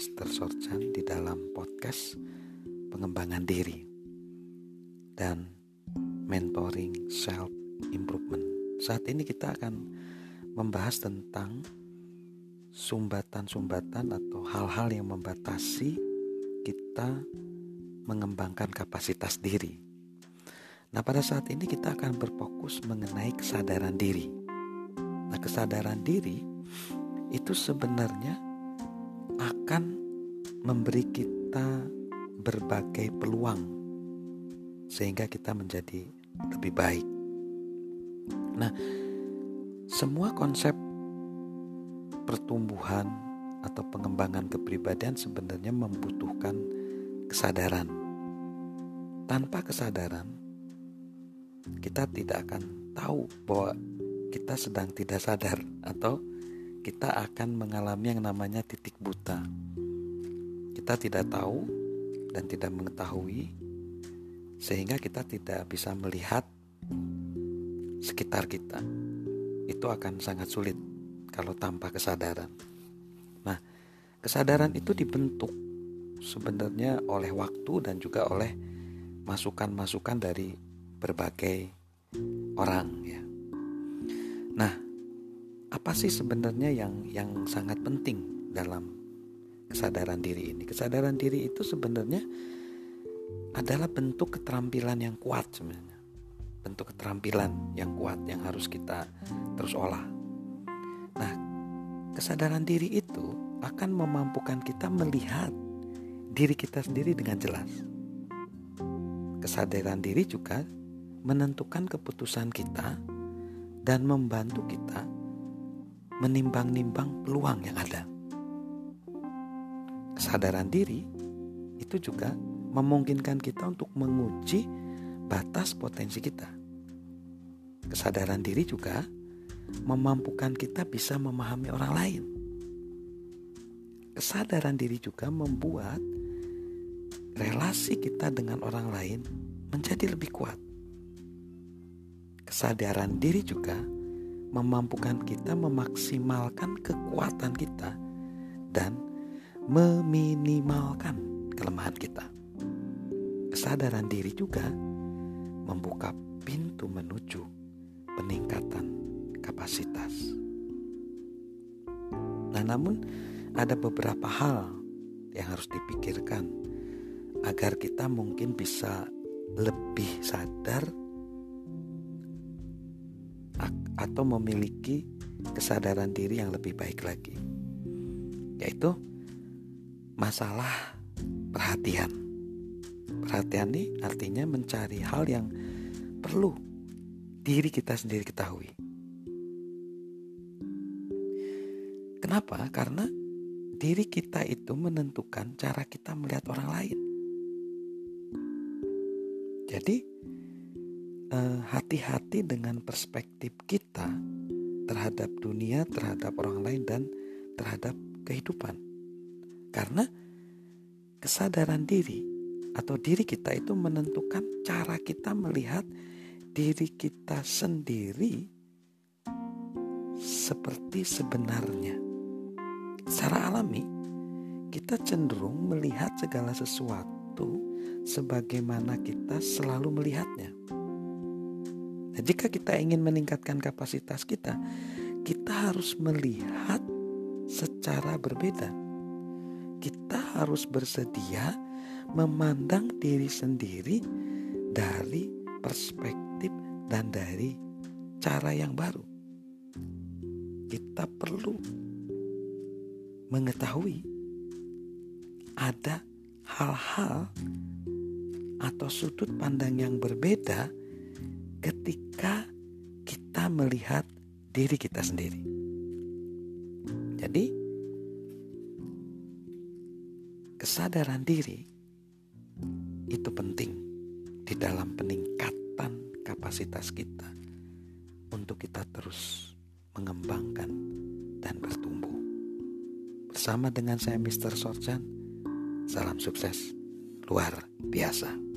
Mr. Sorchan di dalam podcast pengembangan diri dan mentoring self improvement. Saat ini kita akan membahas tentang sumbatan-sumbatan atau hal-hal yang membatasi kita mengembangkan kapasitas diri. Nah, pada saat ini kita akan berfokus mengenai kesadaran diri. Nah, kesadaran diri itu sebenarnya akan memberi kita berbagai peluang sehingga kita menjadi lebih baik. Nah, semua konsep pertumbuhan atau pengembangan kepribadian sebenarnya membutuhkan kesadaran. Tanpa kesadaran, kita tidak akan tahu bahwa kita sedang tidak sadar atau kita akan mengalami yang namanya titik buta. Kita tidak tahu dan tidak mengetahui, sehingga kita tidak bisa melihat sekitar kita. Itu akan sangat sulit kalau tanpa kesadaran. Nah, kesadaran itu dibentuk sebenarnya oleh waktu dan juga oleh masukan-masukan dari berbagai orang ya. Nah, apa sih sebenarnya yang yang sangat penting dalam kesadaran diri ini? Kesadaran diri itu sebenarnya adalah bentuk keterampilan yang kuat sebenarnya. Bentuk keterampilan yang kuat yang harus kita terus olah. Nah, kesadaran diri itu akan memampukan kita melihat diri kita sendiri dengan jelas. Kesadaran diri juga menentukan keputusan kita dan membantu kita menimbang-nimbang peluang yang ada. Kesadaran diri itu juga memungkinkan kita untuk menguji batas potensi kita. Kesadaran diri juga memampukan kita bisa memahami orang lain. Kesadaran diri juga membuat relasi kita dengan orang lain menjadi lebih kuat. Kesadaran diri juga memampukan kita memaksimalkan kekuatan kita dan meminimalkan kelemahan kita. Kesadaran diri juga membuka pintu menuju peningkatan kapasitas. Nah, namun ada beberapa hal yang harus dipikirkan agar kita mungkin bisa lebih sadar atau memiliki kesadaran diri yang lebih baik lagi, yaitu masalah perhatian. Perhatian ini artinya mencari hal yang perlu diri kita sendiri ketahui. Kenapa? Karena diri kita itu menentukan cara kita melihat orang lain. Jadi, Eh, hati-hati dengan perspektif kita terhadap dunia, terhadap orang lain, dan terhadap kehidupan, karena kesadaran diri atau diri kita itu menentukan cara kita melihat diri kita sendiri seperti sebenarnya. Secara alami, kita cenderung melihat segala sesuatu sebagaimana kita selalu melihatnya. Nah, jika kita ingin meningkatkan kapasitas kita, kita harus melihat secara berbeda. Kita harus bersedia memandang diri sendiri dari perspektif dan dari cara yang baru. Kita perlu mengetahui ada hal-hal atau sudut pandang yang berbeda ketika kita melihat diri kita sendiri. Jadi, kesadaran diri itu penting di dalam peningkatan kapasitas kita untuk kita terus mengembangkan dan bertumbuh. Bersama dengan saya Mr. Sorjan, salam sukses luar biasa.